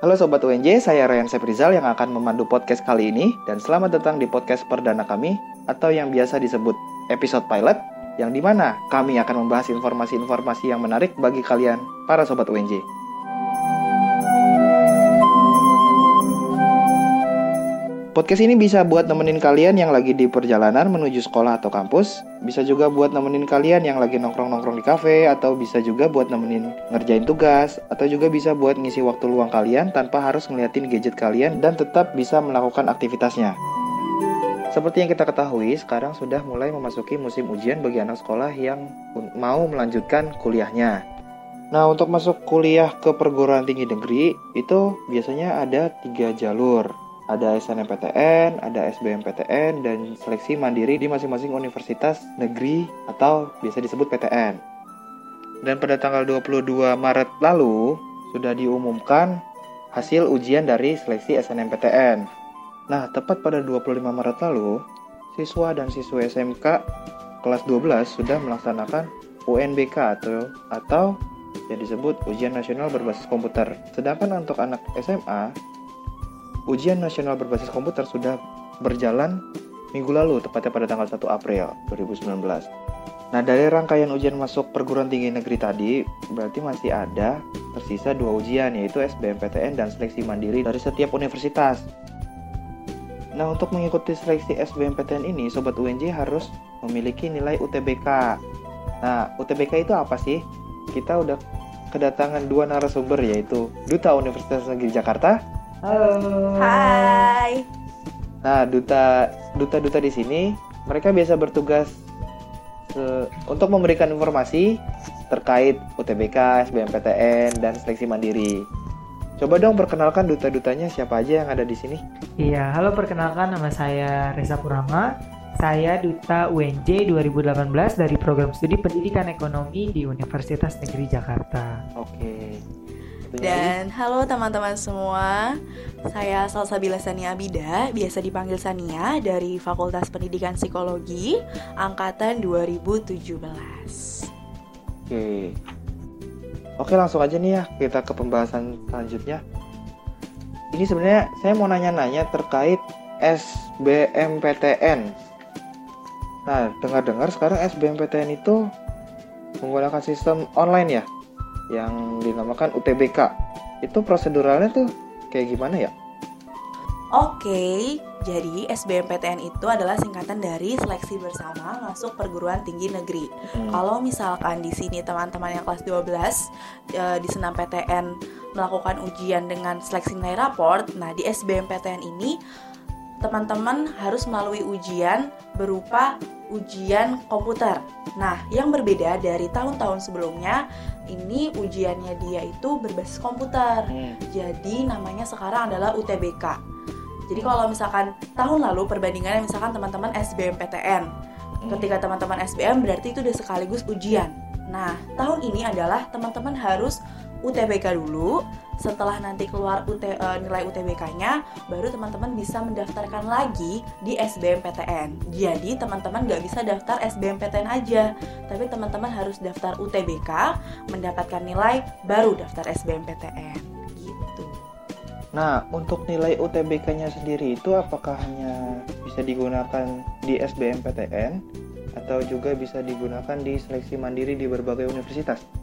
Halo Sobat UNJ, saya Ryan Seprizal yang akan memandu podcast kali ini dan selamat datang di podcast perdana kami atau yang biasa disebut episode pilot yang di mana kami akan membahas informasi-informasi yang menarik bagi kalian para Sobat UNJ. Podcast ini bisa buat nemenin kalian yang lagi di perjalanan menuju sekolah atau kampus. Bisa juga buat nemenin kalian yang lagi nongkrong-nongkrong di kafe atau bisa juga buat nemenin ngerjain tugas atau juga bisa buat ngisi waktu luang kalian tanpa harus ngeliatin gadget kalian dan tetap bisa melakukan aktivitasnya. Seperti yang kita ketahui, sekarang sudah mulai memasuki musim ujian bagi anak sekolah yang mau melanjutkan kuliahnya. Nah, untuk masuk kuliah ke perguruan tinggi negeri itu biasanya ada tiga jalur ada SNMPTN, ada SBMPTN, dan seleksi mandiri di masing-masing universitas negeri atau biasa disebut PTN. Dan pada tanggal 22 Maret lalu sudah diumumkan hasil ujian dari seleksi SNMPTN. Nah, tepat pada 25 Maret lalu, siswa dan siswa SMK kelas 12 sudah melaksanakan UNBK atau atau yang disebut ujian nasional berbasis komputer. Sedangkan untuk anak SMA Ujian nasional berbasis komputer sudah berjalan minggu lalu, tepatnya pada tanggal 1 April 2019. Nah, dari rangkaian ujian masuk perguruan tinggi negeri tadi, berarti masih ada tersisa dua ujian, yaitu SBMPTN dan seleksi mandiri dari setiap universitas. Nah, untuk mengikuti seleksi SBMPTN ini, Sobat UNJ harus memiliki nilai UTBK. Nah, UTBK itu apa sih? Kita udah kedatangan dua narasumber, yaitu Duta Universitas Negeri Jakarta Halo. Hai. Nah, duta duta-duta di sini mereka biasa bertugas se, untuk memberikan informasi terkait UTBK, SBMPTN dan seleksi mandiri. Coba dong perkenalkan duta-dutanya siapa aja yang ada di sini. Iya, halo perkenalkan nama saya Reza Purama. Saya duta UNJ 2018 dari program studi Pendidikan Ekonomi di Universitas Negeri Jakarta. Oke. Dan halo teman-teman semua, saya Salsabila Sania Abida, biasa dipanggil Sania dari Fakultas Pendidikan Psikologi angkatan 2017. Oke. Oke, langsung aja nih ya kita ke pembahasan selanjutnya. Ini sebenarnya saya mau nanya-nanya terkait SBMPTN. Nah, dengar-dengar sekarang SBMPTN itu menggunakan sistem online ya? Yang dinamakan UTBK. Itu proseduralnya tuh kayak gimana ya? Oke, jadi SBMPTN itu adalah singkatan dari seleksi bersama masuk perguruan tinggi negeri. Hmm. Kalau misalkan di sini teman-teman yang kelas 12 e, di senam PTN melakukan ujian dengan seleksi nilai raport, nah di SBMPTN ini teman-teman harus melalui ujian berupa ujian komputer. Nah, yang berbeda dari tahun-tahun sebelumnya, ini ujiannya dia itu berbasis komputer. Hmm. Jadi namanya sekarang adalah UTBK. Jadi kalau misalkan tahun lalu perbandingannya misalkan teman-teman SBMPTN. Hmm. Ketika teman-teman SBM berarti itu udah sekaligus ujian. Nah, tahun ini adalah teman-teman harus UTBK dulu. Setelah nanti keluar UT, uh, eh, nilai UTBK-nya, baru teman-teman bisa mendaftarkan lagi di SBMPTN. Jadi teman-teman nggak bisa daftar SBMPTN aja, tapi teman-teman harus daftar UTBK, mendapatkan nilai, baru daftar SBMPTN. Gitu. Nah, untuk nilai UTBK-nya sendiri itu apakah hanya bisa digunakan di SBMPTN atau juga bisa digunakan di seleksi mandiri di berbagai universitas?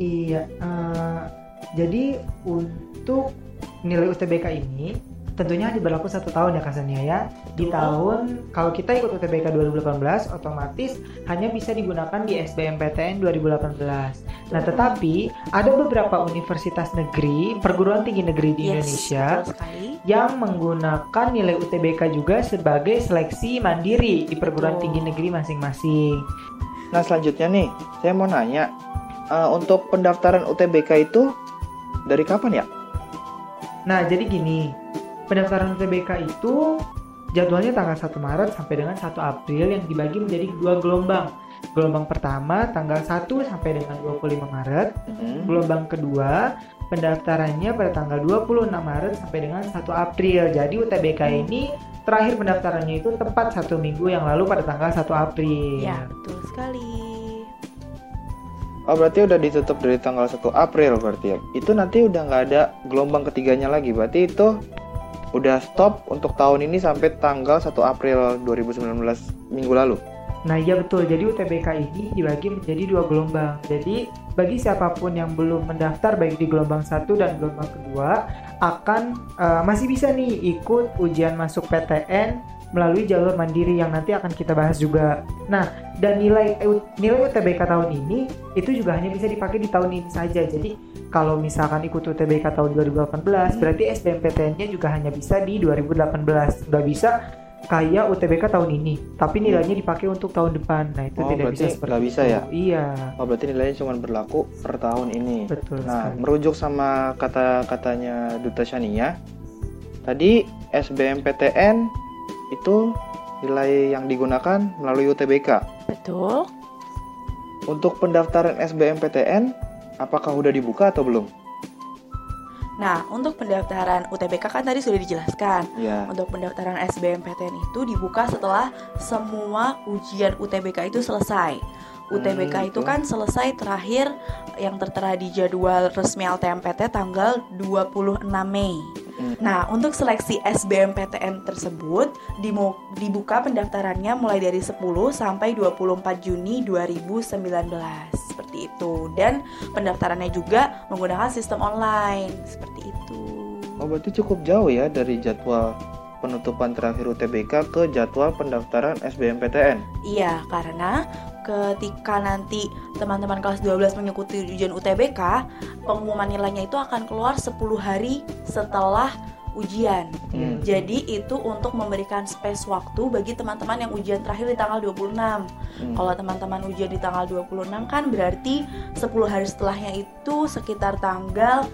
Iya, uh, jadi untuk nilai UTBK ini tentunya berlaku satu tahun ya Kasania ya. Di tahun kalau kita ikut UTBK 2018 otomatis hanya bisa digunakan di SBMPTN 2018. Nah, tetapi ada beberapa universitas negeri, perguruan tinggi negeri di yes, Indonesia yang menggunakan nilai UTBK juga sebagai seleksi mandiri di perguruan oh. tinggi negeri masing-masing. Nah, selanjutnya nih, saya mau nanya uh, untuk pendaftaran UTBK itu dari kapan ya? Nah, jadi gini, pendaftaran UTBK itu jadwalnya tanggal 1 Maret sampai dengan 1 April yang dibagi menjadi dua gelombang. Gelombang pertama tanggal 1 sampai dengan 25 Maret. Mm-hmm. Gelombang kedua pendaftarannya pada tanggal 26 Maret sampai dengan 1 April. Jadi UTBK mm. ini terakhir pendaftarannya itu tepat satu minggu yang lalu pada tanggal 1 April. Ya, betul sekali. Oh berarti udah ditutup dari tanggal 1 April berarti ya. Itu nanti udah nggak ada gelombang ketiganya lagi. Berarti itu udah stop untuk tahun ini sampai tanggal 1 April 2019 minggu lalu. Nah iya betul, jadi UTBK ini dibagi menjadi dua gelombang. Jadi bagi siapa pun yang belum mendaftar baik di gelombang satu dan gelombang kedua akan uh, masih bisa nih ikut ujian masuk PTN melalui jalur mandiri yang nanti akan kita bahas juga. Nah, dan nilai eh, nilai UTBK tahun ini itu juga hanya bisa dipakai di tahun ini saja. Jadi kalau misalkan ikut UTBK tahun 2018, hmm. berarti SBMPTN-nya juga hanya bisa di 2018. Nggak bisa kayak UTBK tahun ini, tapi nilainya dipakai untuk tahun depan. Nah itu oh, tidak bisa seperti nggak bisa ya? Iya. Oh berarti nilainya cuma berlaku per tahun ini. Betul. Nah sekali. merujuk sama kata-katanya Duta Shania, tadi SBMPTN itu nilai yang digunakan melalui UTBK. Betul. Untuk pendaftaran SBMPTN, apakah udah dibuka atau belum? Nah, untuk pendaftaran UTBK kan tadi sudah dijelaskan. Ya. Untuk pendaftaran SBMPTN itu dibuka setelah semua ujian UTBK itu selesai. UTBK Hmm, itu. kan selesai terakhir yang tertera di jadwal resmi LTMPT tanggal 26 Mei. Hmm. Nah, untuk seleksi SBMPTN tersebut dibuka pendaftarannya mulai dari 10 sampai 24 Juni 2019 seperti itu. Dan pendaftarannya juga menggunakan sistem online seperti itu. Oh berarti cukup jauh ya dari jadwal penutupan terakhir UTBK ke jadwal pendaftaran SBMPTN. Iya, karena ketika nanti teman-teman kelas 12 mengikuti ujian UTBK, pengumuman nilainya itu akan keluar 10 hari setelah ujian. Hmm. Jadi itu untuk memberikan space waktu bagi teman-teman yang ujian terakhir di tanggal 26. Hmm. Kalau teman-teman ujian di tanggal 26 kan berarti 10 hari setelahnya itu sekitar tanggal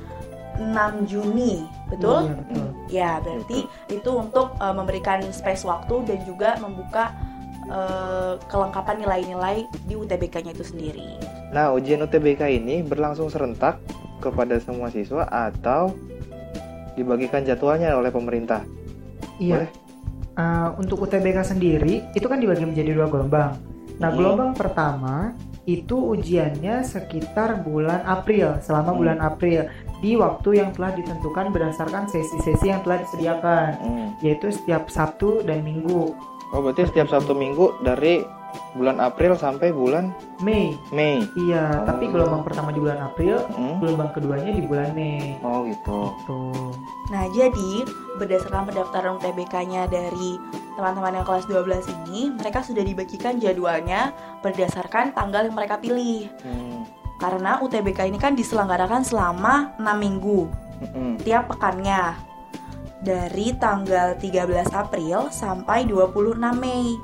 6 Juni, betul? Iya, betul. Ya, berarti itu untuk uh, memberikan space waktu dan juga membuka uh, kelengkapan nilai-nilai di UTBK-nya itu sendiri. Nah ujian UTBK ini berlangsung serentak kepada semua siswa atau dibagikan jadwalnya oleh pemerintah. Iya. Boleh? Uh, untuk UTBK sendiri itu kan dibagi menjadi dua gelombang. Nah, Hmm. gelombang pertama itu ujiannya sekitar bulan April, selama Hmm. bulan April di waktu yang telah ditentukan berdasarkan sesi-sesi yang telah disediakan, Hmm. yaitu setiap Sabtu dan Minggu. Oh berarti setiap Sabtu Minggu dari bulan April sampai bulan Mei. Mei. Iya, Oh. tapi gelombang pertama di bulan April, Hmm. gelombang keduanya di bulan Mei. Oh gitu. Tuh. Nah, jadi berdasarkan pendaftaran UTBK-nya dari teman-teman yang kelas 12 ini, mereka sudah dibagikan jadwalnya berdasarkan tanggal yang mereka pilih. Hmm. Karena UTBK ini kan diselenggarakan selama 6 minggu Hmm. tiap pekannya. Dari tanggal 13 April sampai 26 Mei.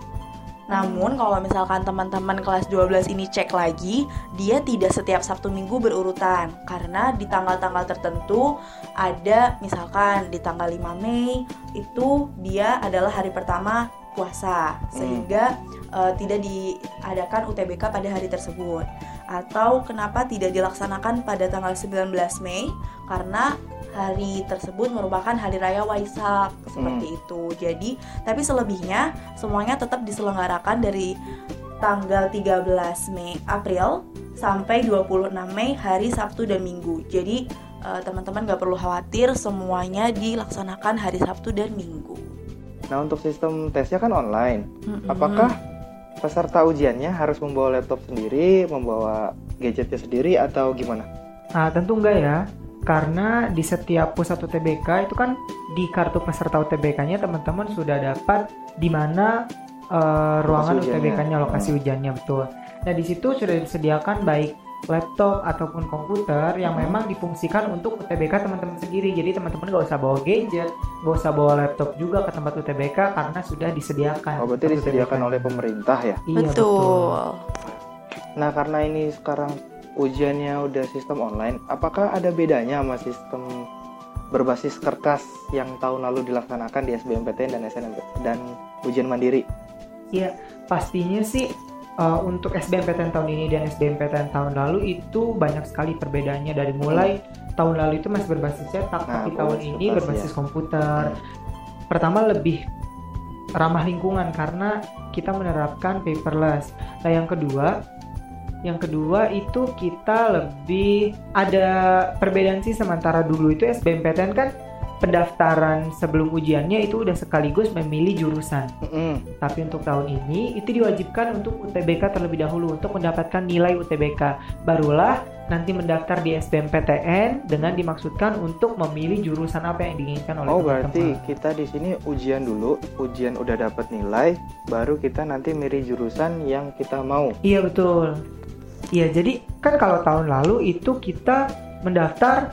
Namun kalau misalkan teman-teman kelas 12 ini cek lagi, dia tidak setiap Sabtu Minggu berurutan karena di tanggal-tanggal tertentu ada misalkan di tanggal 5 Mei itu dia adalah hari pertama puasa sehingga eh, tidak diadakan UTBK pada hari tersebut. Atau kenapa tidak dilaksanakan pada tanggal 19 Mei karena hari tersebut merupakan hari raya Waisak seperti itu. Jadi, tapi selebihnya semuanya tetap diselenggarakan dari tanggal 13 Mei April sampai 26 Mei hari Sabtu dan Minggu. Jadi eh, teman-teman gak perlu khawatir semuanya dilaksanakan hari Sabtu dan Minggu. Nah untuk sistem tesnya kan online. Mm-mm. Apakah peserta ujiannya harus membawa laptop sendiri, membawa gadgetnya sendiri atau gimana? Nah, tentu enggak ya. Karena di setiap pusat UTBK itu kan di kartu peserta UTBK-nya teman-teman sudah dapat di mana eh, ruangan. UTBK-nya, lokasi ujiannya betul. Nah, di situ sudah disediakan baik laptop ataupun komputer yang Hmm. memang difungsikan untuk UTBK teman-teman sendiri. Jadi teman-teman nggak usah bawa gadget, nggak usah bawa laptop juga ke tempat UTBK karena sudah disediakan. Oh berarti disediakan UTBK. oleh pemerintah ya? Iya, betul. Nah karena ini sekarang ujiannya udah sistem online, apakah ada bedanya sama sistem berbasis kertas yang tahun lalu dilaksanakan di SBMPTN dan SNMP dan ujian mandiri? Iya, pastinya sih uh, untuk SBMPTN tahun ini dan SBMPTN tahun lalu itu banyak sekali perbedaannya dari mulai tahun lalu itu masih berbasis cetak, Nah, tapi tahun berbasis ini kertas, berbasis ya. komputer. Pertama lebih ramah lingkungan karena kita menerapkan paperless. Nah, yang kedua Yang kedua itu kita lebih ada perbedaan sih sementara dulu itu SBMPTN kan pendaftaran sebelum ujiannya itu udah sekaligus memilih jurusan. Mm-mm. Tapi untuk tahun ini itu diwajibkan untuk UTBK terlebih dahulu untuk mendapatkan nilai UTBK. Barulah nanti mendaftar di SBMPTN dengan dimaksudkan untuk memilih jurusan apa yang diinginkan oleh Oh teman-teman. berarti kita di sini ujian dulu, ujian udah dapat nilai, baru kita nanti milih jurusan yang kita mau. Iya betul. Iya jadi kan kalau tahun lalu itu kita mendaftar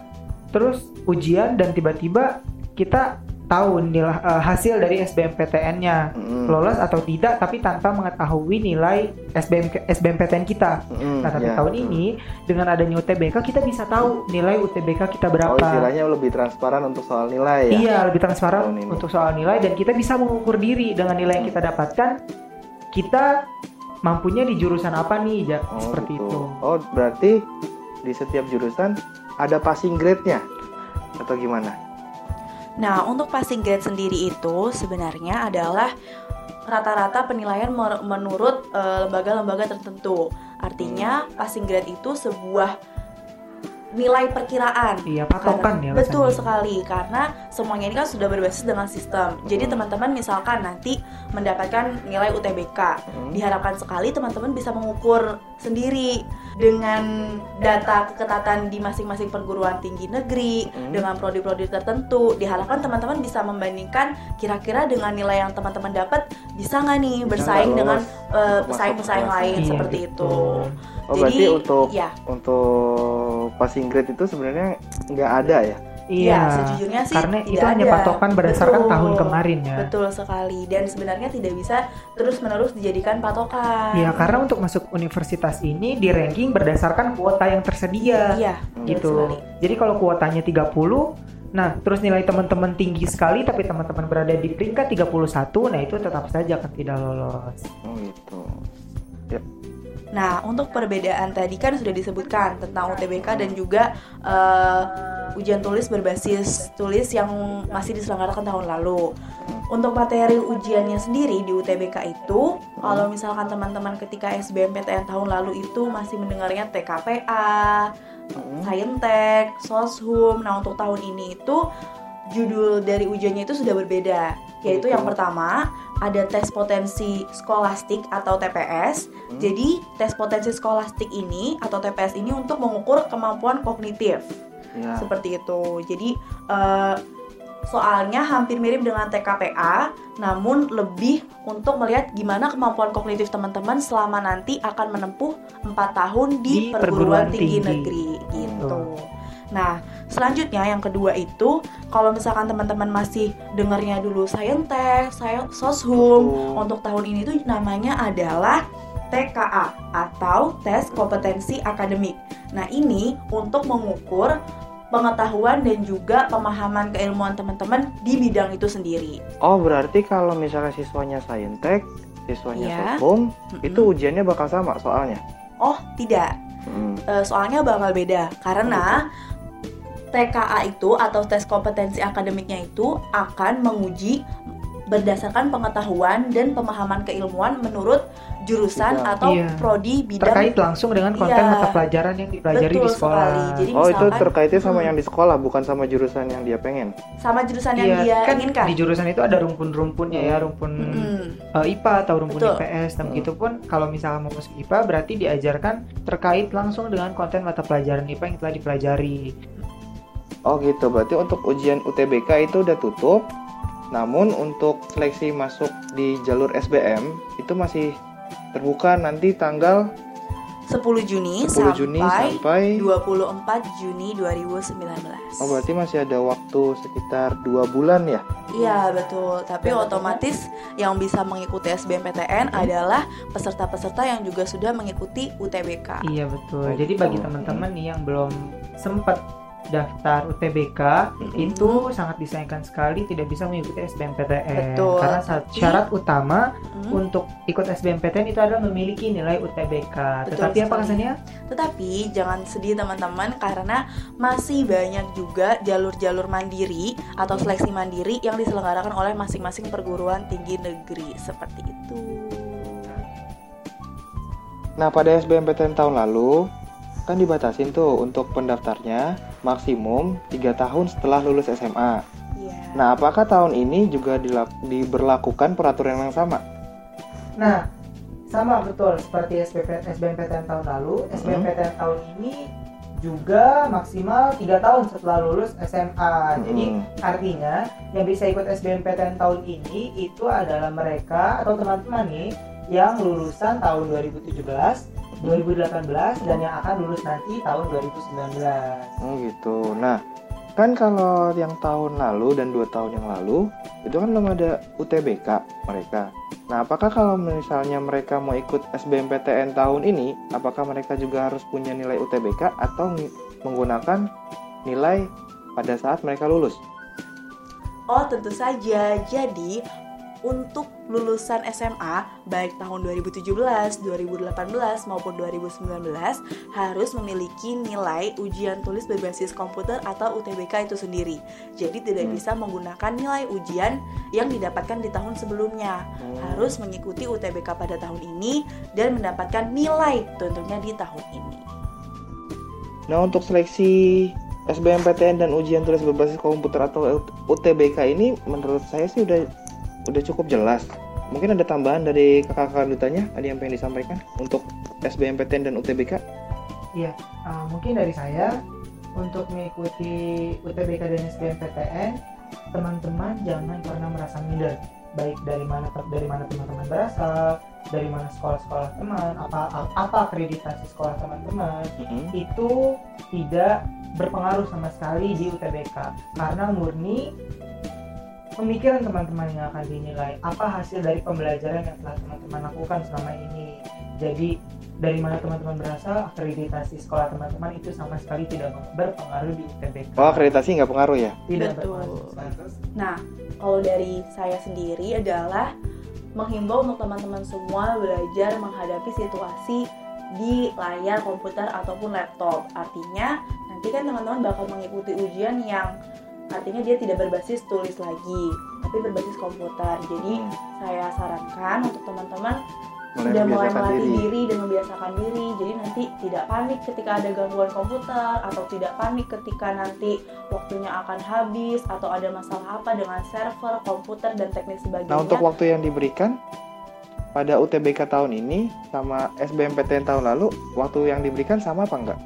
terus ujian dan tiba-tiba kita tahu nilai eh, hasil dari SBMPTN-nya Mm-mm. lolos atau tidak tapi tanpa mengetahui nilai SBM SBMPTN kita. Mm-mm, Nah tapi ya, tahun betul. ini dengan adanya UTBK kita bisa tahu nilai UTBK kita Oh berapa. istilahnya lebih transparan untuk soal nilai ya. Iya lebih transparan untuk soal nilai dan kita bisa mengukur diri dengan nilai yang kita dapatkan kita mampunya di jurusan apa nih ja? Oh, seperti gitu. itu. Oh berarti di setiap jurusan ada passing grade-nya atau gimana? Nah, untuk passing grade sendiri itu sebenarnya adalah rata-rata penilaian menurut eh, lembaga-lembaga tertentu. Artinya, passing grade itu sebuah nilai perkiraan. Iya patokan ya. Betul bahasanya. sekali karena semuanya ini kan sudah berbasis dengan sistem. Jadi Hmm. teman-teman misalkan nanti mendapatkan nilai UTBK, Hmm. diharapkan sekali teman-teman bisa mengukur sendiri dengan data keketatan di masing-masing perguruan tinggi negeri Hmm. dengan prodi-prodi tertentu. Diharapkan teman-teman bisa membandingkan kira-kira dengan nilai yang teman-teman dapat bisa nggak nih Bisa bersaing dengan eh, pesaing-pesaing kelas? lain Iya, seperti gitu. itu. Oh Jadi, berarti untuk ya. untuk passing grade itu sebenarnya nggak ada ya? Iya. Ya, sejujurnya sih Karena itu hanya ada. patokan berdasarkan Betul. tahun kemarin ya. Betul sekali dan sebenarnya tidak bisa terus-menerus dijadikan patokan. Iya, karena untuk masuk universitas ini di ranking berdasarkan kuota yang tersedia. Iya, gitu. sekali. Jadi kalau kuotanya 30, nah terus nilai teman-teman tinggi sekali tapi teman-teman berada di peringkat 31, nah itu tetap saja akan tidak lolos. Oh gitu. Nah, untuk perbedaan tadi kan sudah disebutkan tentang UTBK dan juga eh, ujian tulis berbasis tulis yang masih diselenggarakan tahun lalu. Untuk materi ujiannya sendiri di UTBK itu, kalau misalkan teman-teman ketika SBMPTN tahun lalu itu masih mendengarnya TKPA, Hmm. Saintek, Soshum. Nah, untuk tahun ini itu judul dari ujiannya itu sudah berbeda, yaitu yang pertama ada tes potensi skolastik atau TPS. Hmm. Jadi, tes potensi skolastik ini atau TPS ini untuk mengukur kemampuan kognitif. Ya. Seperti itu. Jadi, eh, soalnya hampir mirip dengan TKPA, namun lebih untuk melihat gimana kemampuan kognitif teman-teman selama nanti akan menempuh 4 tahun di, Di perguruan, perguruan tinggi, tinggi. negeri gitu. Betul. Nah, selanjutnya yang kedua itu kalau misalkan teman-teman masih dengarnya dulu Saintek, Sain- Soshum, untuk tahun ini tuh namanya adalah TKA atau tes kompetensi akademik. Nah, ini untuk mengukur pengetahuan dan juga pemahaman keilmuan teman-teman di bidang itu sendiri. Oh berarti kalau misalnya siswanya saintek, siswanya Iya. soshum, itu ujiannya bakal sama soalnya. Oh, tidak. Hmm. Soalnya bakal beda karena TKA itu atau tes kompetensi akademiknya itu akan menguji berdasarkan pengetahuan dan pemahaman keilmuan menurut jurusan Bidang. atau Iya. prodi bidang Terkait langsung dengan konten Iya. mata pelajaran yang dipelajari Betul di sekolah. sekali. Jadi Oh itu misalkan terkaitnya sama Hmm. yang di sekolah, bukan sama jurusan yang dia pengen. sama jurusan yang Iya, dia kan inginkan. di jurusan itu ada rumpun-rumpunnya ya, rumpun Mm-mm. eh, IPA atau rumpun Betul. IPS. Dan Hmm. begitupun kalau misalnya mau masuk IPA berarti diajarkan terkait langsung dengan konten mata pelajaran IPA yang telah dipelajari. Oh gitu, berarti untuk ujian UTBK itu udah tutup. Namun untuk seleksi masuk di jalur SBM itu masih terbuka nanti tanggal 10 Juni 10 Juni sampai sampai 24 Juni 2019. Oh berarti masih ada waktu sekitar dua bulan ya? Iya betul, tapi otomatis yang bisa mengikuti SBMPTN adalah peserta-peserta yang juga sudah mengikuti UTBK. Iya betul. Oh, Jadi gitu. bagi teman-teman nih yang belum sempat daftar UTBK Mhm. itu sangat disayangkan sekali tidak bisa mengikuti SBMPTN Betul, karena syarat utama Hmm. untuk ikut SBMPTN itu adalah memiliki nilai UTBK. Betul Tetapi apa sekali. kesannya? Tetapi jangan sedih teman-teman karena masih banyak juga jalur-jalur mandiri atau seleksi mandiri yang diselenggarakan oleh masing-masing perguruan tinggi negeri seperti itu. Nah, pada SBMPTN tahun lalu kan dibatasin tuh untuk pendaftarnya maksimum 3 tahun setelah lulus SMA. Iya. Nah, apakah tahun ini juga diberlakukan peraturan yang sama? Nah, sama betul seperti SBMPTN tahun lalu, SBMPTN tahun ini juga maksimal 3 tahun setelah lulus SMA. Jadi Hmm. artinya yang bisa ikut SBMPTN tahun ini itu adalah mereka atau teman-teman nih yang lulusan tahun 2017, 2018 dan yang akan lulus nanti tahun 2019. Oh gitu. Nah, kan kalau yang tahun lalu dan dua tahun yang lalu itu kan belum ada UTBK mereka. Nah, apakah kalau misalnya mereka mau ikut SBMPTN tahun ini, apakah mereka juga harus punya nilai UTBK atau ng- menggunakan nilai pada saat mereka lulus? Oh, tentu saja. Jadi, untuk lulusan SMA baik tahun 2017, 2018 maupun 2019 harus memiliki nilai ujian tulis berbasis komputer atau UTBK itu sendiri. Jadi tidak Hmm. bisa menggunakan nilai ujian yang didapatkan di tahun sebelumnya. Hmm. Harus mengikuti UTBK pada tahun ini dan mendapatkan nilai tentunya di tahun ini. Nah, untuk seleksi SBMPTN dan ujian tulis berbasis komputer atau UTBK ini menurut saya sih udah udah cukup jelas. Mungkin ada tambahan dari kakak-kakak dutanya, ada yang pengen disampaikan untuk SBMPTN dan UTBK? Uh, mungkin dari saya untuk mengikuti UTBK dan SBMPTN teman-teman jangan pernah merasa minder baik dari mana dari mana teman-teman berasal dari mana sekolah-sekolah teman apa apa akreditasi sekolah teman-teman itu tidak berpengaruh sama sekali di UTBK karena murni pemikiran teman-teman yang akan dinilai apa hasil dari pembelajaran yang telah teman-teman lakukan selama ini jadi dari mana teman-teman berasal akreditasi sekolah teman-teman itu sama sekali tidak berpengaruh di UTBK Oh, akreditasi nggak pengaruh ya? tidak Betul. berpengaruh. Nah, kalau dari saya sendiri adalah menghimbau untuk teman-teman semua belajar menghadapi situasi di layar komputer ataupun laptop. Artinya, nanti kan teman-teman bakal mengikuti ujian yang artinya dia tidak berbasis tulis lagi, tapi berbasis komputer. Jadi, Hmm, saya sarankan untuk teman-teman sudah mulai melatih diri. diri. dan membiasakan diri jadi nanti tidak panik ketika ada gangguan komputer atau tidak panik ketika nanti waktunya akan habis atau ada masalah apa dengan server komputer dan teknik sebagainya Nah, untuk waktu yang diberikan pada UTBK tahun ini sama SBMPTN tahun lalu, waktu yang diberikan sama apa enggak?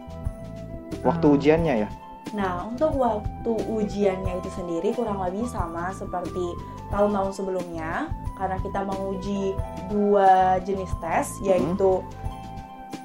Waktu Hmm. ujiannya ya? Nah, untuk waktu ujiannya itu sendiri kurang lebih sama seperti tahun-tahun sebelumnya karena kita menguji dua jenis tes yaitu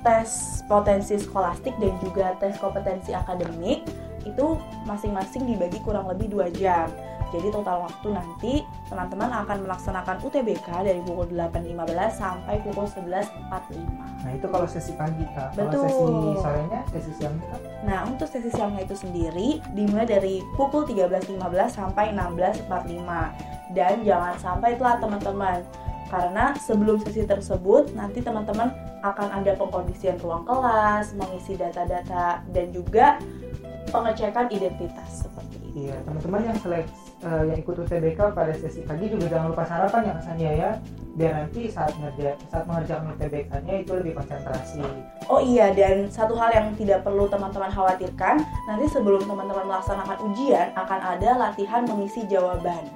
tes potensi skolastik dan juga tes kompetensi akademik itu masing-masing dibagi kurang lebih dua jam. Jadi total waktu nanti teman-teman akan melaksanakan UTBK dari pukul 8.15 sampai pukul 11.45. nah itu kalau sesi pagi kak kalau Betul. sesi sorenya sesi siang kak Nah, untuk sesi siangnya itu sendiri dimulai dari pukul 13.15 sampai 16.45 dan jangan sampai telat teman-teman. Karena sebelum sesi tersebut nanti teman-teman akan ada pengkondisian ruang kelas, mengisi data-data dan juga pengecekan identitas seperti itu. Iya, teman-teman yang selek eh, yang ikut UTBK pada sesi pagi juga jangan lupa sarapan ya Kasania ya, biar nanti saat ngerja saat mengerjakan UTBK-nya itu lebih konsentrasi. Oh iya, dan satu hal yang tidak perlu teman-teman khawatirkan, nanti sebelum teman-teman melaksanakan ujian akan ada latihan mengisi jawaban.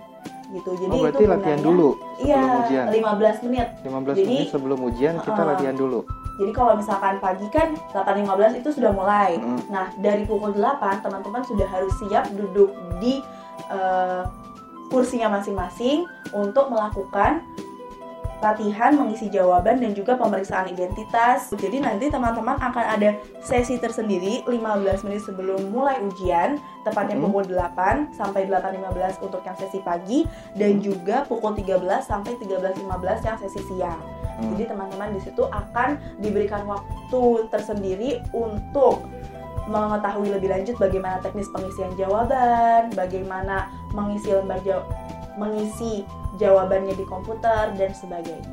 Gitu. Jadi oh, berarti itu latihan gunanya- dulu Iya, sebelum ujian. 15 menit. 15 Jadi- menit sebelum ujian kita Uh-uh. latihan dulu. Jadi kalau misalkan pagi kan 8.15 itu sudah mulai. Mm. Nah, dari pukul 8 teman-teman sudah harus siap duduk di eh, kursinya masing-masing untuk melakukan latihan mengisi jawaban dan juga pemeriksaan identitas. Jadi nanti teman-teman akan ada sesi tersendiri 15 menit sebelum mulai ujian, tepatnya Hmm. pukul 8 sampai 8.15 untuk yang sesi pagi dan juga pukul 13 sampai 13.15 yang sesi siang. Hmm. Jadi teman-teman di situ akan diberikan waktu tersendiri untuk mengetahui lebih lanjut bagaimana teknis pengisian jawaban, bagaimana mengisi lembar jaw- mengisi jawabannya di komputer dan sebagainya.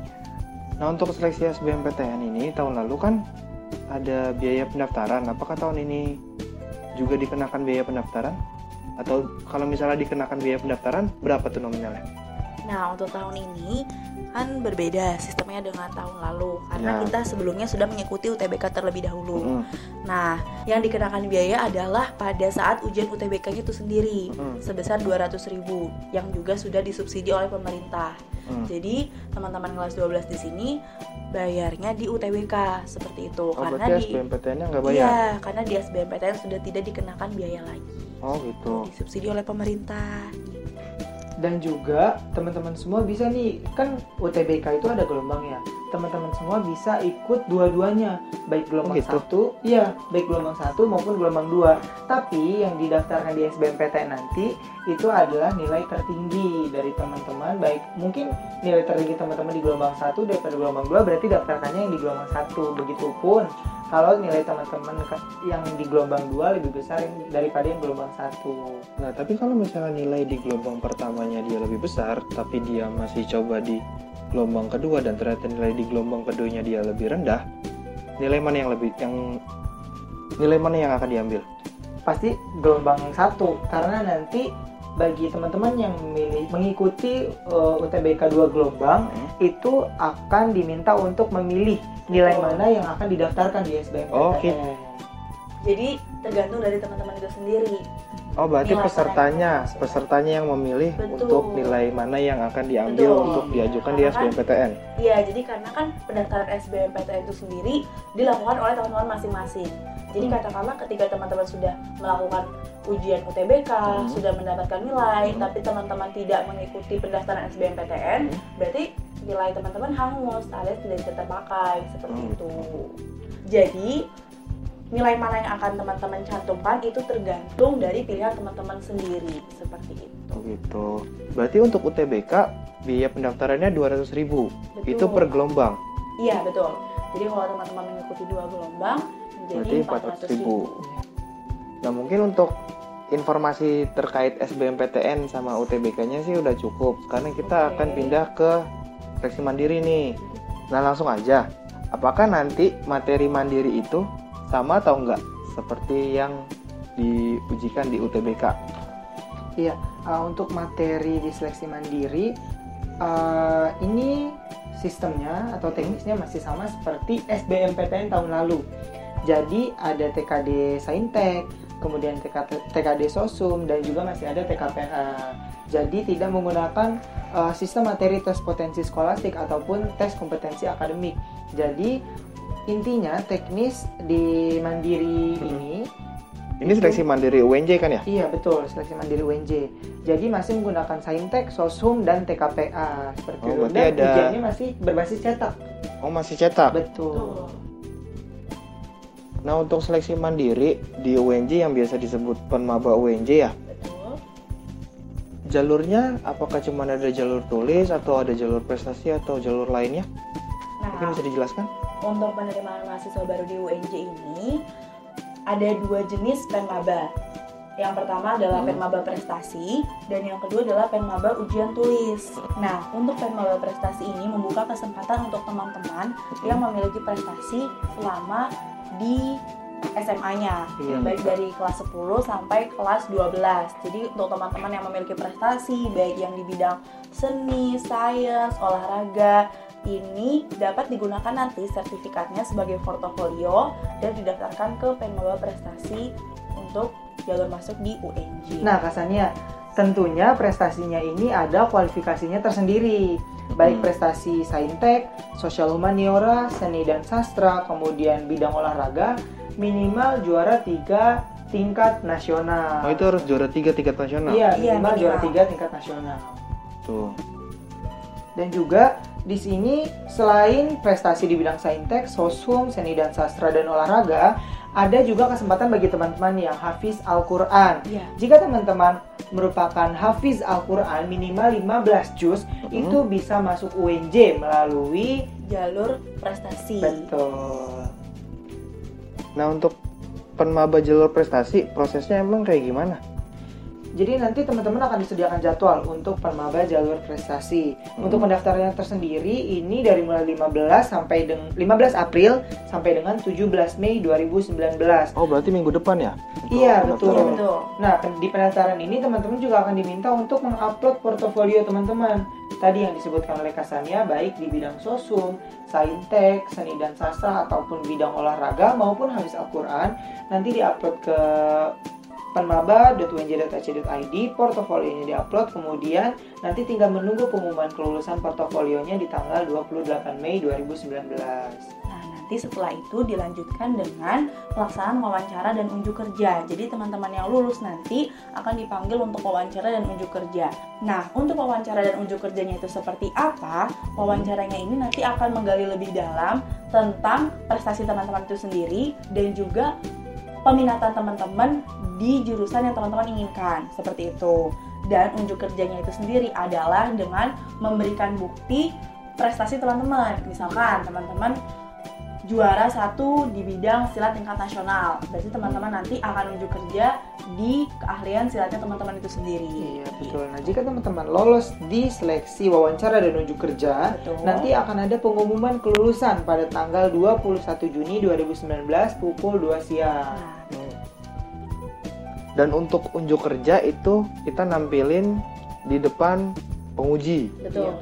Nah, untuk seleksi SBMPTN ini tahun lalu kan ada biaya pendaftaran. Apakah tahun ini juga dikenakan biaya pendaftaran? Atau kalau misalnya dikenakan biaya pendaftaran, berapa tuh nominalnya? Nah, untuk tahun ini kan berbeda sistemnya dengan tahun lalu karena Ya. kita sebelumnya sudah mengikuti UTBK terlebih dahulu. Mm-mm. Nah, yang dikenakan biaya adalah pada saat ujian UTBK-nya itu sendiri Mm-mm. sebesar 200.000 yang juga sudah disubsidi oleh pemerintah. Mm. Jadi, teman-teman kelas 12 di sini bayarnya di UTBK seperti itu Oh karena di SBMPTN-nya nggak bayar? Iya, karena di SBMPTN sudah tidak dikenakan biaya lagi. Oh gitu. Disubsidi oleh pemerintah. Dan juga teman-teman semua bisa nih kan UTBK itu ada gelombangnya teman-teman semua bisa ikut dua-duanya. Baik gelombang Oh, gitu? satu iya baik gelombang satu maupun gelombang dua. Tapi yang didaftarkan di SBMPTN nanti itu adalah nilai tertinggi dari teman-teman. Baik mungkin nilai tertinggi teman-teman di gelombang satu daripada gelombang dua berarti daftarkannya yang di gelombang satu. Begitupun kalau nilai teman-teman yang di gelombang dua lebih besar daripada yang gelombang satu. Nah tapi kalau misalnya nilai di gelombang pertamanya dia lebih besar, tapi dia masih coba di gelombang kedua dan ternyata nilai di gelombang keduanya dia lebih rendah, nilai mana yang lebih yang nilai mana yang akan diambil? pasti gelombang satu karena nanti bagi teman-teman yang memilih mengikuti uh, UTBK dua gelombang Hmm. itu akan diminta untuk memilih nilai Betul. mana yang akan didaftarkan di SBMPTN. Oke. Jadi, tergantung dari teman-teman itu sendiri. Oh berarti Nilai pesertanya, pesertanya yang memilih Betul. untuk nilai mana yang akan diambil Betul. untuk diajukan di Karena kan- SBMPTN. Iya, jadi karena kan pendaftaran SBMPTN itu sendiri dilakukan oleh teman-teman masing-masing. Jadi Hmm. katakanlah ketika teman-teman sudah melakukan ujian UTBK, Hmm. sudah mendapatkan nilai, Hmm. tapi teman-teman tidak mengikuti pendaftaran SBMPTN, Hmm. berarti nilai teman-teman hangus alias tidak bisa terpakai seperti Hmm. itu. Jadi nilai mana yang akan teman-teman cantumkan itu tergantung dari pilihan teman-teman sendiri seperti itu. Oh gitu. Berarti untuk UTBK biaya pendaftarannya 200.000 Betul. Itu per gelombang. Iya betul. Jadi kalau teman-teman mengikuti dua gelombang Berarti menjadi 400.000. 400.000. Nah mungkin untuk informasi terkait SBMPTN sama UTBK-nya sih udah cukup karena kita Oke. akan pindah ke seleksi mandiri nih. Nah langsung aja, apakah nanti materi mandiri itu sama atau enggak seperti yang diujikan di UTBK? Uh, untuk materi di seleksi mandiri uh, ini sistemnya atau teknisnya masih sama seperti SBMPTN tahun lalu. Jadi ada TKD Saintek, kemudian TKD, TKD Sosum dan juga masih ada TKPA. Jadi tidak menggunakan uh, sistem materi tes potensi skolastik ataupun tes kompetensi akademik. Jadi intinya teknis di mandiri Hmm. ini Ini Itu- seleksi mandiri UNJ kan ya? Iya betul, seleksi mandiri UNJ. Jadi masih menggunakan Saintek, Sosum, dan TKPA seperti Oh, itu. berarti Dan ada- ujiannya masih berbasis cetak. Oh masih cetak. Betul. Betul. Nah untuk seleksi mandiri di UNJ yang biasa disebut penmaba UNJ ya, Betul. jalurnya apakah cuma ada jalur tulis atau ada jalur prestasi atau jalur lainnya? Nah, Mungkin bisa dijelaskan? Untuk penerimaan mahasiswa baru di UNJ ini ada dua jenis penmaba. Yang pertama adalah Hmm. penmaba prestasi dan yang kedua adalah penmaba ujian tulis. Nah, untuk penmaba prestasi ini membuka kesempatan untuk teman-teman yang memiliki prestasi selama di SMA-nya, Iya. baik dari kelas 10 sampai kelas 12. Jadi untuk teman-teman yang memiliki prestasi baik yang di bidang seni, sains, olahraga, ini dapat digunakan nanti sertifikatnya sebagai portofolio dan didaftarkan ke Penmaba Prestasi untuk jalur masuk di UNJ. Nah, Kasania, tentunya prestasinya ini ada kualifikasinya tersendiri. Baik Hmm. prestasi Saintek, Sosial Humaniora, Seni dan Sastra, kemudian bidang olahraga, minimal juara tiga tingkat nasional. Oh itu harus juara tiga tingkat nasional. Iya, Iya, minimal juara minimal. tiga tingkat nasional. Tuh. Dan juga di sini selain prestasi di bidang saintek, sosum, seni dan sastra dan olahraga, ada juga kesempatan bagi teman-teman yang hafiz Al-Qur'an. Iya. Jika teman-teman merupakan hafiz Al-Qur'an minimal 15 juz, Mhm. itu bisa masuk UNJ melalui Jalur prestasi. betul. Nah untuk penmaba jalur prestasi prosesnya emang kayak gimana? Jadi nanti teman-teman akan disediakan jadwal untuk penmaba jalur prestasi. Hmm. Untuk pendaftarannya tersendiri ini dari mulai 15 sampai dengan 15 April sampai dengan 17 Mei 2019. Oh berarti minggu depan ya? Untuk Iya, betul. Betul. Nah, di pendaftaran ini teman-teman juga akan diminta untuk mengupload portofolio teman-teman. tadi yang disebutkan oleh Kasania baik di bidang sosum, saintek, seni dan sastra ataupun bidang olahraga maupun habis Al-Quran nanti diupload ke penmaba.unj.ac.id portofolionya diupload kemudian nanti tinggal menunggu pengumuman kelulusan portofolionya di tanggal 28 Mei 2019 Nah, nanti setelah itu dilanjutkan dengan pelaksanaan wawancara dan unjuk kerja. Jadi teman-teman yang lulus nanti akan dipanggil untuk wawancara dan unjuk kerja. Nah, untuk wawancara dan unjuk kerjanya itu seperti apa? Wawancaranya ini nanti akan menggali lebih dalam tentang prestasi teman-teman itu sendiri dan juga peminatan teman-teman di jurusan yang teman-teman inginkan. Seperti itu. Dan unjuk kerjanya itu sendiri adalah dengan memberikan bukti prestasi teman-teman. Misalkan teman-teman juara satu di bidang silat tingkat nasional. Berarti teman-teman nanti akan unjuk kerja di keahlian silatnya teman-teman itu sendiri. Iya betul. Nah jika teman-teman lolos di seleksi wawancara dan unjuk kerja, Betul. nanti akan ada pengumuman kelulusan pada tanggal 21 Juni 2019 pukul 2 siang. Nah, Dan untuk unjuk kerja itu kita nampilin di depan penguji. betul.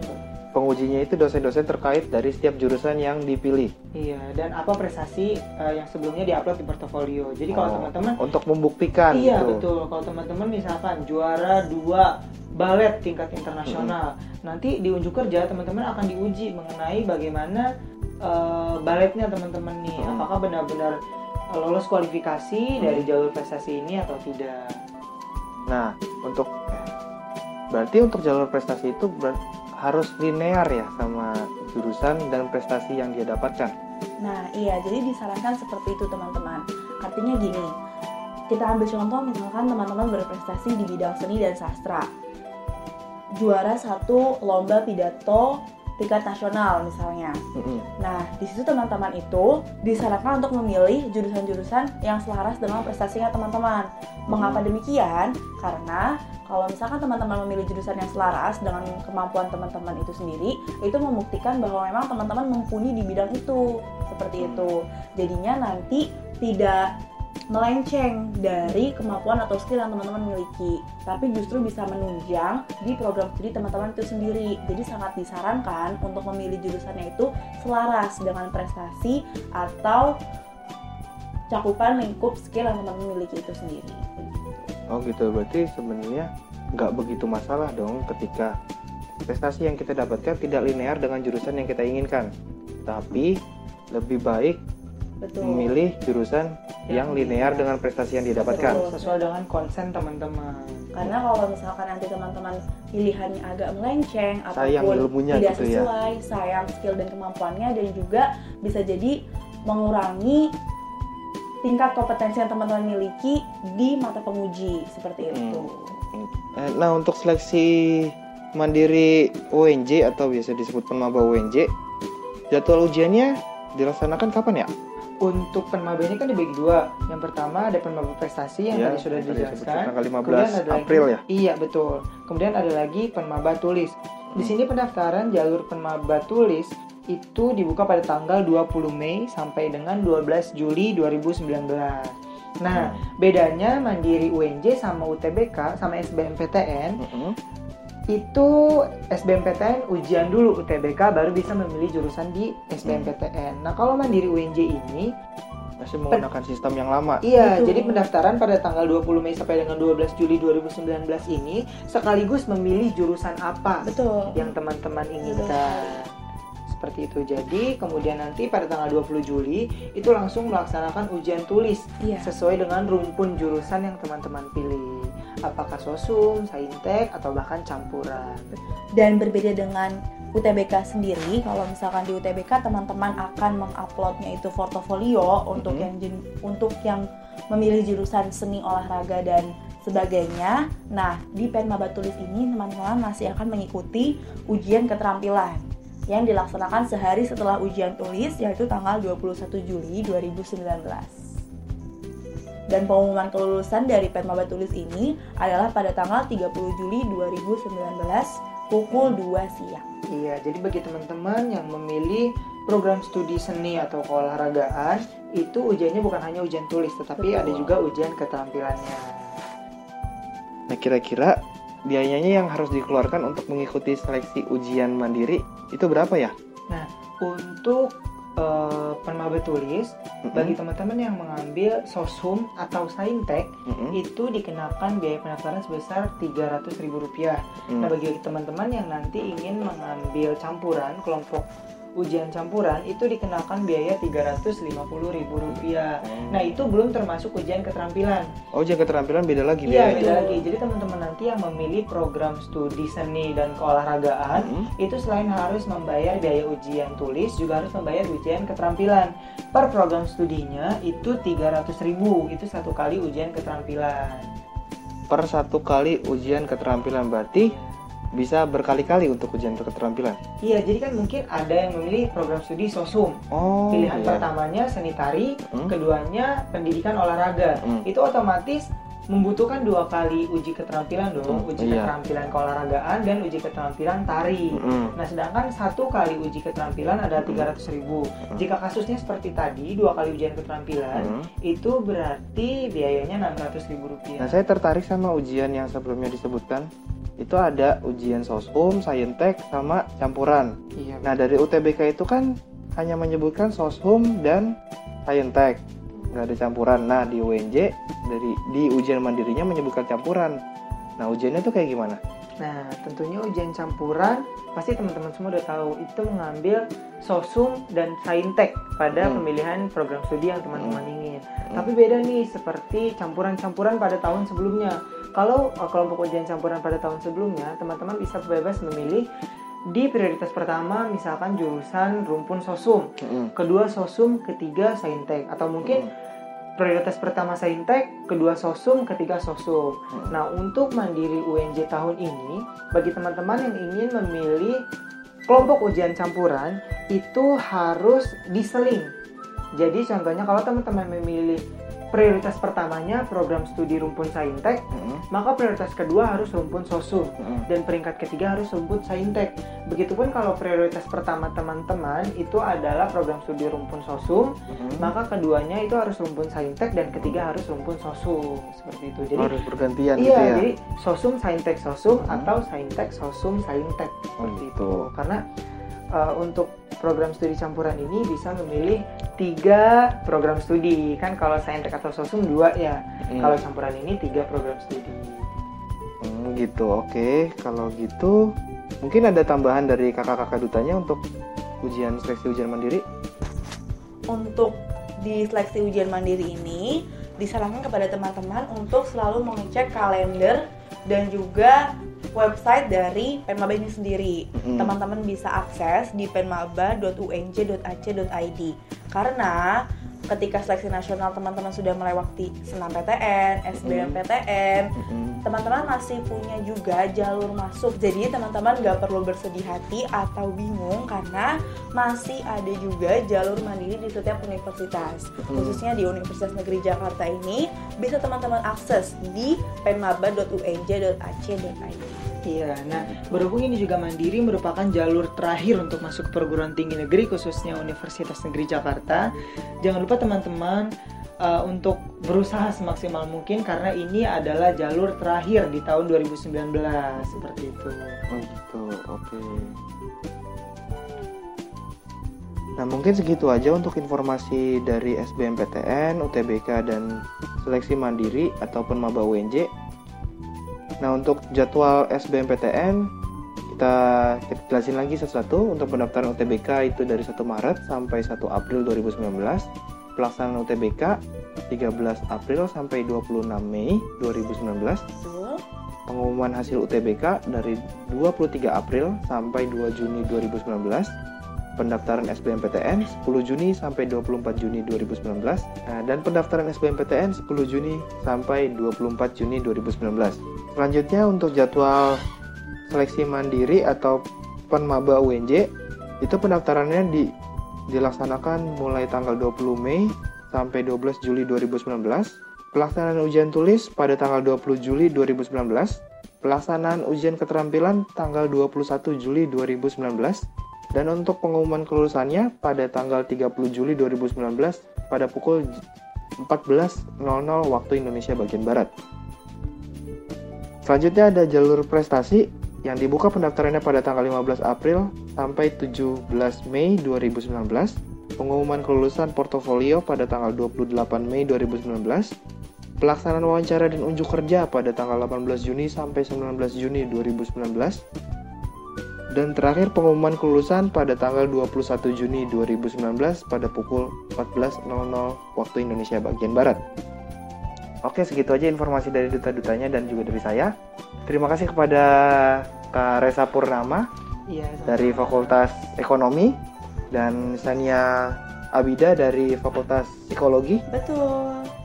Pengujinya itu dosen-dosen terkait dari setiap jurusan yang dipilih. Iya, dan apa prestasi eh, yang sebelumnya diupload di portofolio. Jadi kalau Oh, teman-teman untuk membuktikan Iya gitu. betul. Kalau teman-teman misalkan juara dua balet tingkat internasional, nanti di unjuk kerja teman-teman akan diuji mengenai bagaimana eh, baletnya teman-teman nih, Hmm. apakah benar-benar lolos kualifikasi dari jalur prestasi ini atau tidak. Nah, untuk berarti untuk jalur prestasi itu ber- harus linear ya sama jurusan dan prestasi yang dia dapatkan. Nah, iya, jadi disarankan seperti itu teman-teman. Artinya gini, kita ambil contoh misalkan teman-teman berprestasi di bidang seni dan sastra. Juara satu lomba pidato tingkat nasional misalnya. Nah, di situ teman-teman itu disarankan untuk memilih jurusan-jurusan yang selaras dengan prestasinya teman-teman. Mengapa demikian? Karena kalau misalkan teman-teman memilih jurusan yang selaras dengan kemampuan teman-teman itu sendiri, itu membuktikan bahwa memang teman-teman mumpuni di bidang itu. Seperti Hmm. itu. Jadinya nanti tidak melenceng dari kemampuan atau skill yang teman-teman miliki, tapi justru bisa menunjang di program studi teman-teman itu sendiri. Jadi sangat disarankan untuk memilih jurusannya itu selaras dengan prestasi atau cakupan lingkup skill yang teman-teman miliki itu sendiri. Oh gitu, berarti sebenarnya nggak begitu masalah dong ketika prestasi yang kita dapatkan tidak linear dengan jurusan yang kita inginkan. Tapi lebih baik Betul. memilih jurusan yang linear dengan prestasi yang didapatkan. Betul. Sesuai dengan konsen teman-teman. Karena kalau misalkan nanti teman-teman pilihannya agak melenceng Sayang ataupun ilmunya tidak gitu ya. sesuai, sayang skill dan kemampuannya dan juga bisa jadi mengurangi tingkat kompetensi yang teman-teman miliki di mata penguji seperti Hmm. itu. Eh, Nah untuk seleksi mandiri UNJ atau biasa disebut penmaba UNJ, jadwal ujiannya dilaksanakan kapan ya? Untuk penmaba ini kan dibagi dua. Yang pertama ada penmaba prestasi yang Ya, tadi sudah dijelaskan. tanggal 15 Kemudian ada lagi- April ya? Iya betul. Kemudian ada lagi penmaba tulis. Di Hmm. sini pendaftaran jalur penmaba tulis itu dibuka pada tanggal 20 Mei sampai dengan 12 Juli 2019. Nah, bedanya Mandiri UNJ sama UTBK sama SBMPTN Mm-mm. Itu SBMPTN ujian dulu UTBK baru bisa memilih jurusan di SBMPTN. Nah, kalau Mandiri UNJ ini Masih menggunakan sistem yang lama. Iya, Betul. jadi pendaftaran pada tanggal 20 Mei sampai dengan 12 Juli 2019 ini sekaligus memilih jurusan apa Betul. yang teman-teman inginkan. Seperti itu. Jadi, kemudian nanti pada tanggal 20 Juli itu langsung melaksanakan ujian tulis Iya. sesuai dengan rumpun jurusan yang teman-teman pilih. Apakah sosum, saintek, atau bahkan campuran. Dan berbeda dengan UTBK sendiri, kalau misalkan di UTBK teman-teman akan menguploadnya itu portofolio untuk Mhm. yang untuk yang memilih jurusan seni olahraga dan sebagainya. Nah, di Penmaba Tulis ini teman-teman masih akan mengikuti ujian keterampilan yang dilaksanakan sehari setelah ujian tulis yaitu tanggal 21 Juli 2019. Dan pengumuman kelulusan dari Penmaba Tulis ini adalah pada tanggal 30 Juli 2019 pukul 2 siang. Iya, jadi bagi teman-teman yang memilih program studi seni atau keolahragaan, itu ujiannya bukan hanya ujian tulis, tetapi Betul. ada juga ujian keterampilannya. Nah kira-kira biayanya yang harus dikeluarkan untuk mengikuti seleksi ujian mandiri itu berapa ya? Untuk penmaba tulis Mm-mm. bagi teman-teman yang mengambil sosum atau saintek Mm-mm. itu dikenakan biaya pendaftaran sebesar Rp300.000. Mm. Nah, bagi teman-teman yang nanti ingin mengambil campuran kelompok ujian campuran itu dikenakan biaya Rp350.000. Nah, itu belum termasuk ujian keterampilan. Oh, ujian keterampilan beda lagi Iya, beda lagi. Jadi teman-teman nanti yang memilih program studi seni dan keolahragaan Mm-mm. itu selain harus membayar biaya ujian tulis juga harus membayar ujian keterampilan. Per program studinya itu 300.000 itu satu kali ujian keterampilan. Per satu kali ujian keterampilan berarti bisa berkali-kali untuk ujian keterampilan. Iya, jadi kan mungkin ada yang memilih program studi sosum. Oh, Pilihan iya. pertamanya seni tari, Mm. keduanya pendidikan olahraga. Mm. Itu otomatis membutuhkan dua kali uji keterampilan dong, Mm, uji iya. keterampilan keolahragaan dan uji keterampilan tari. Mm-mm. Nah, sedangkan satu kali uji keterampilan adalah 300.000. Jika kasusnya seperti tadi, dua kali ujian keterampilan, Mm. itu berarti biayanya 600.000 rupiah. Nah, saya tertarik sama ujian yang sebelumnya disebutkan. Itu ada ujian sosum, saintek, sama campuran. Iya. Nah, dari UTBK itu kan hanya menyebutkan sosum dan saintek. Nggak ada campuran. Nah, di UNJ dari di ujian mandirinya menyebutkan campuran. Nah, ujiannya itu kayak gimana? Nah, tentunya ujian campuran pasti teman-teman semua udah tahu itu mengambil sosum dan saintek pada Hmm. pemilihan program studi yang teman-teman ingin. Tapi beda nih seperti campuran-campuran pada tahun sebelumnya. Kalau uh, kelompok ujian campuran pada tahun sebelumnya, teman-teman bisa bebas memilih di prioritas pertama misalkan jurusan rumpun sosum, Mm-mm. kedua sosum, ketiga saintek atau mungkin prioritas pertama saintek, kedua sosum, ketiga sosum. Hmm. Nah, untuk mandiri UNJ tahun ini, bagi teman-teman yang ingin memilih kelompok ujian campuran, itu harus diseling. Jadi contohnya kalau teman-teman memilih prioritas pertamanya program studi rumpun saintek, Mm-mm. maka prioritas kedua harus rumpun sosum Mm-mm. dan peringkat ketiga harus rumpun saintek. Begitupun kalau prioritas pertama teman-teman itu adalah program studi rumpun sosum, Mm-mm. maka keduanya itu harus rumpun saintek dan ketiga harus rumpun sosum seperti itu. Jadi harus bergantian iya, gitu ya. jadi sosum saintek sosum Hmm. atau saintek sosum saintek Oh, seperti gitu. itu. Karena uh, untuk program studi campuran ini bisa memilih tiga program studi kan kalau saintek atau sosum dua ya. Mm. Kalau campuran ini tiga program studi. Hmm, gitu. Oke, kalau gitu mungkin ada tambahan dari kakak-kakak dutanya untuk ujian seleksi ujian mandiri. Untuk di seleksi ujian mandiri ini disarankan kepada teman-teman untuk selalu mengecek kalender dan juga website dari Penmaba ini sendiri. Mm-mm. Teman-teman bisa akses di penmaba.unj.ac.id. Karena ketika seleksi nasional teman-teman sudah melewati senam PTN, SBMPTN, Mm-mm. teman-teman masih punya juga jalur masuk jadi teman-teman nggak perlu bersedih hati atau bingung karena masih ada juga jalur mandiri di setiap universitas Hmm. khususnya di Universitas Negeri Jakarta ini bisa teman-teman akses di penmaba.unj.ac.id Iya, nah berhubung ini juga mandiri merupakan jalur terakhir untuk masuk ke perguruan tinggi negeri khususnya Universitas Negeri Jakarta. Jangan lupa teman-teman uh, untuk berusaha semaksimal mungkin karena ini adalah jalur terakhir di tahun 2019 seperti itu. Oh gitu, oke. Nah mungkin segitu aja untuk informasi dari SBMPTN, UTBK, dan seleksi mandiri ataupun maba UNJ. Nah untuk jadwal SBMPTN kita, kita jelasin lagi satu-satu untuk pendaftaran UTBK itu dari 1 Maret sampai 1 April 2019 pelaksanaan UTBK 13 April sampai 26 Mei 2019 Betul. Pengumuman hasil UTBK dari 23 April sampai 2 Juni 2019. Pendaftaran SBMPTN 10 Juni sampai 24 Juni 2019. Nah, dan pendaftaran SBMPTN 10 Juni sampai 24 Juni 2019. Selanjutnya untuk jadwal seleksi mandiri atau penmaba UNJ itu pendaftarannya di dilaksanakan mulai tanggal 20 Mei sampai 12 Juli 2019 Pelaksanaan ujian tulis pada tanggal 20 Juli 2019. Pelaksanaan ujian keterampilan tanggal 21 Juli 2019. Dan untuk pengumuman kelulusannya pada tanggal 30 Juli 2019 pada pukul 14.00 waktu Indonesia bagian Barat. Selanjutnya ada jalur prestasi yang dibuka pendaftarannya pada tanggal 15 April sampai 17 Mei 2019. Pengumuman kelulusan portofolio pada tanggal 28 Mei 2019. Pelaksanaan wawancara dan unjuk kerja pada tanggal 18 Juni sampai 19 Juni 2019. Dan terakhir pengumuman kelulusan pada tanggal 21 Juni 2019 pada pukul 14.00 waktu Indonesia bagian Barat. Oke, segitu aja informasi dari duta-dutanya dan juga dari saya. Terima kasih kepada Kak Resa Purnama Iya. dari Fakultas Ekonomi dan Sania Abida dari Fakultas Psikologi. Betul.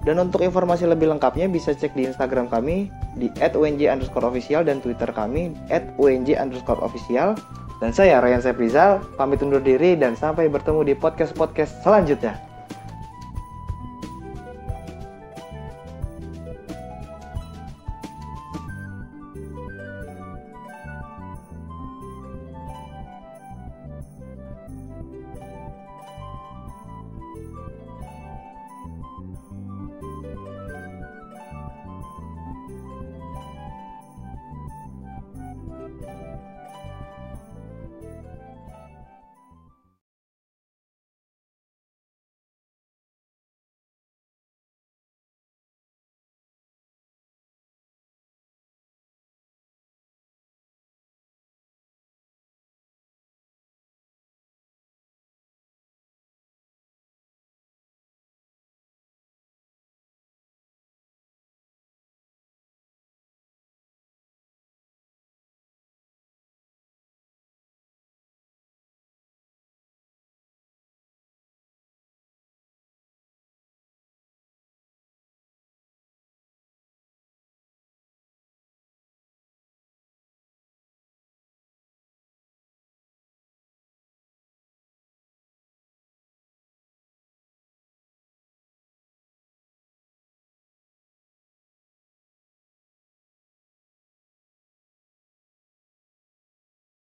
Dan untuk informasi lebih lengkapnya bisa cek di Instagram kami di @unj_official dan Twitter kami @unj_official. Dan saya Ryan Seprizal, pamit undur diri dan sampai bertemu di podcast-podcast selanjutnya.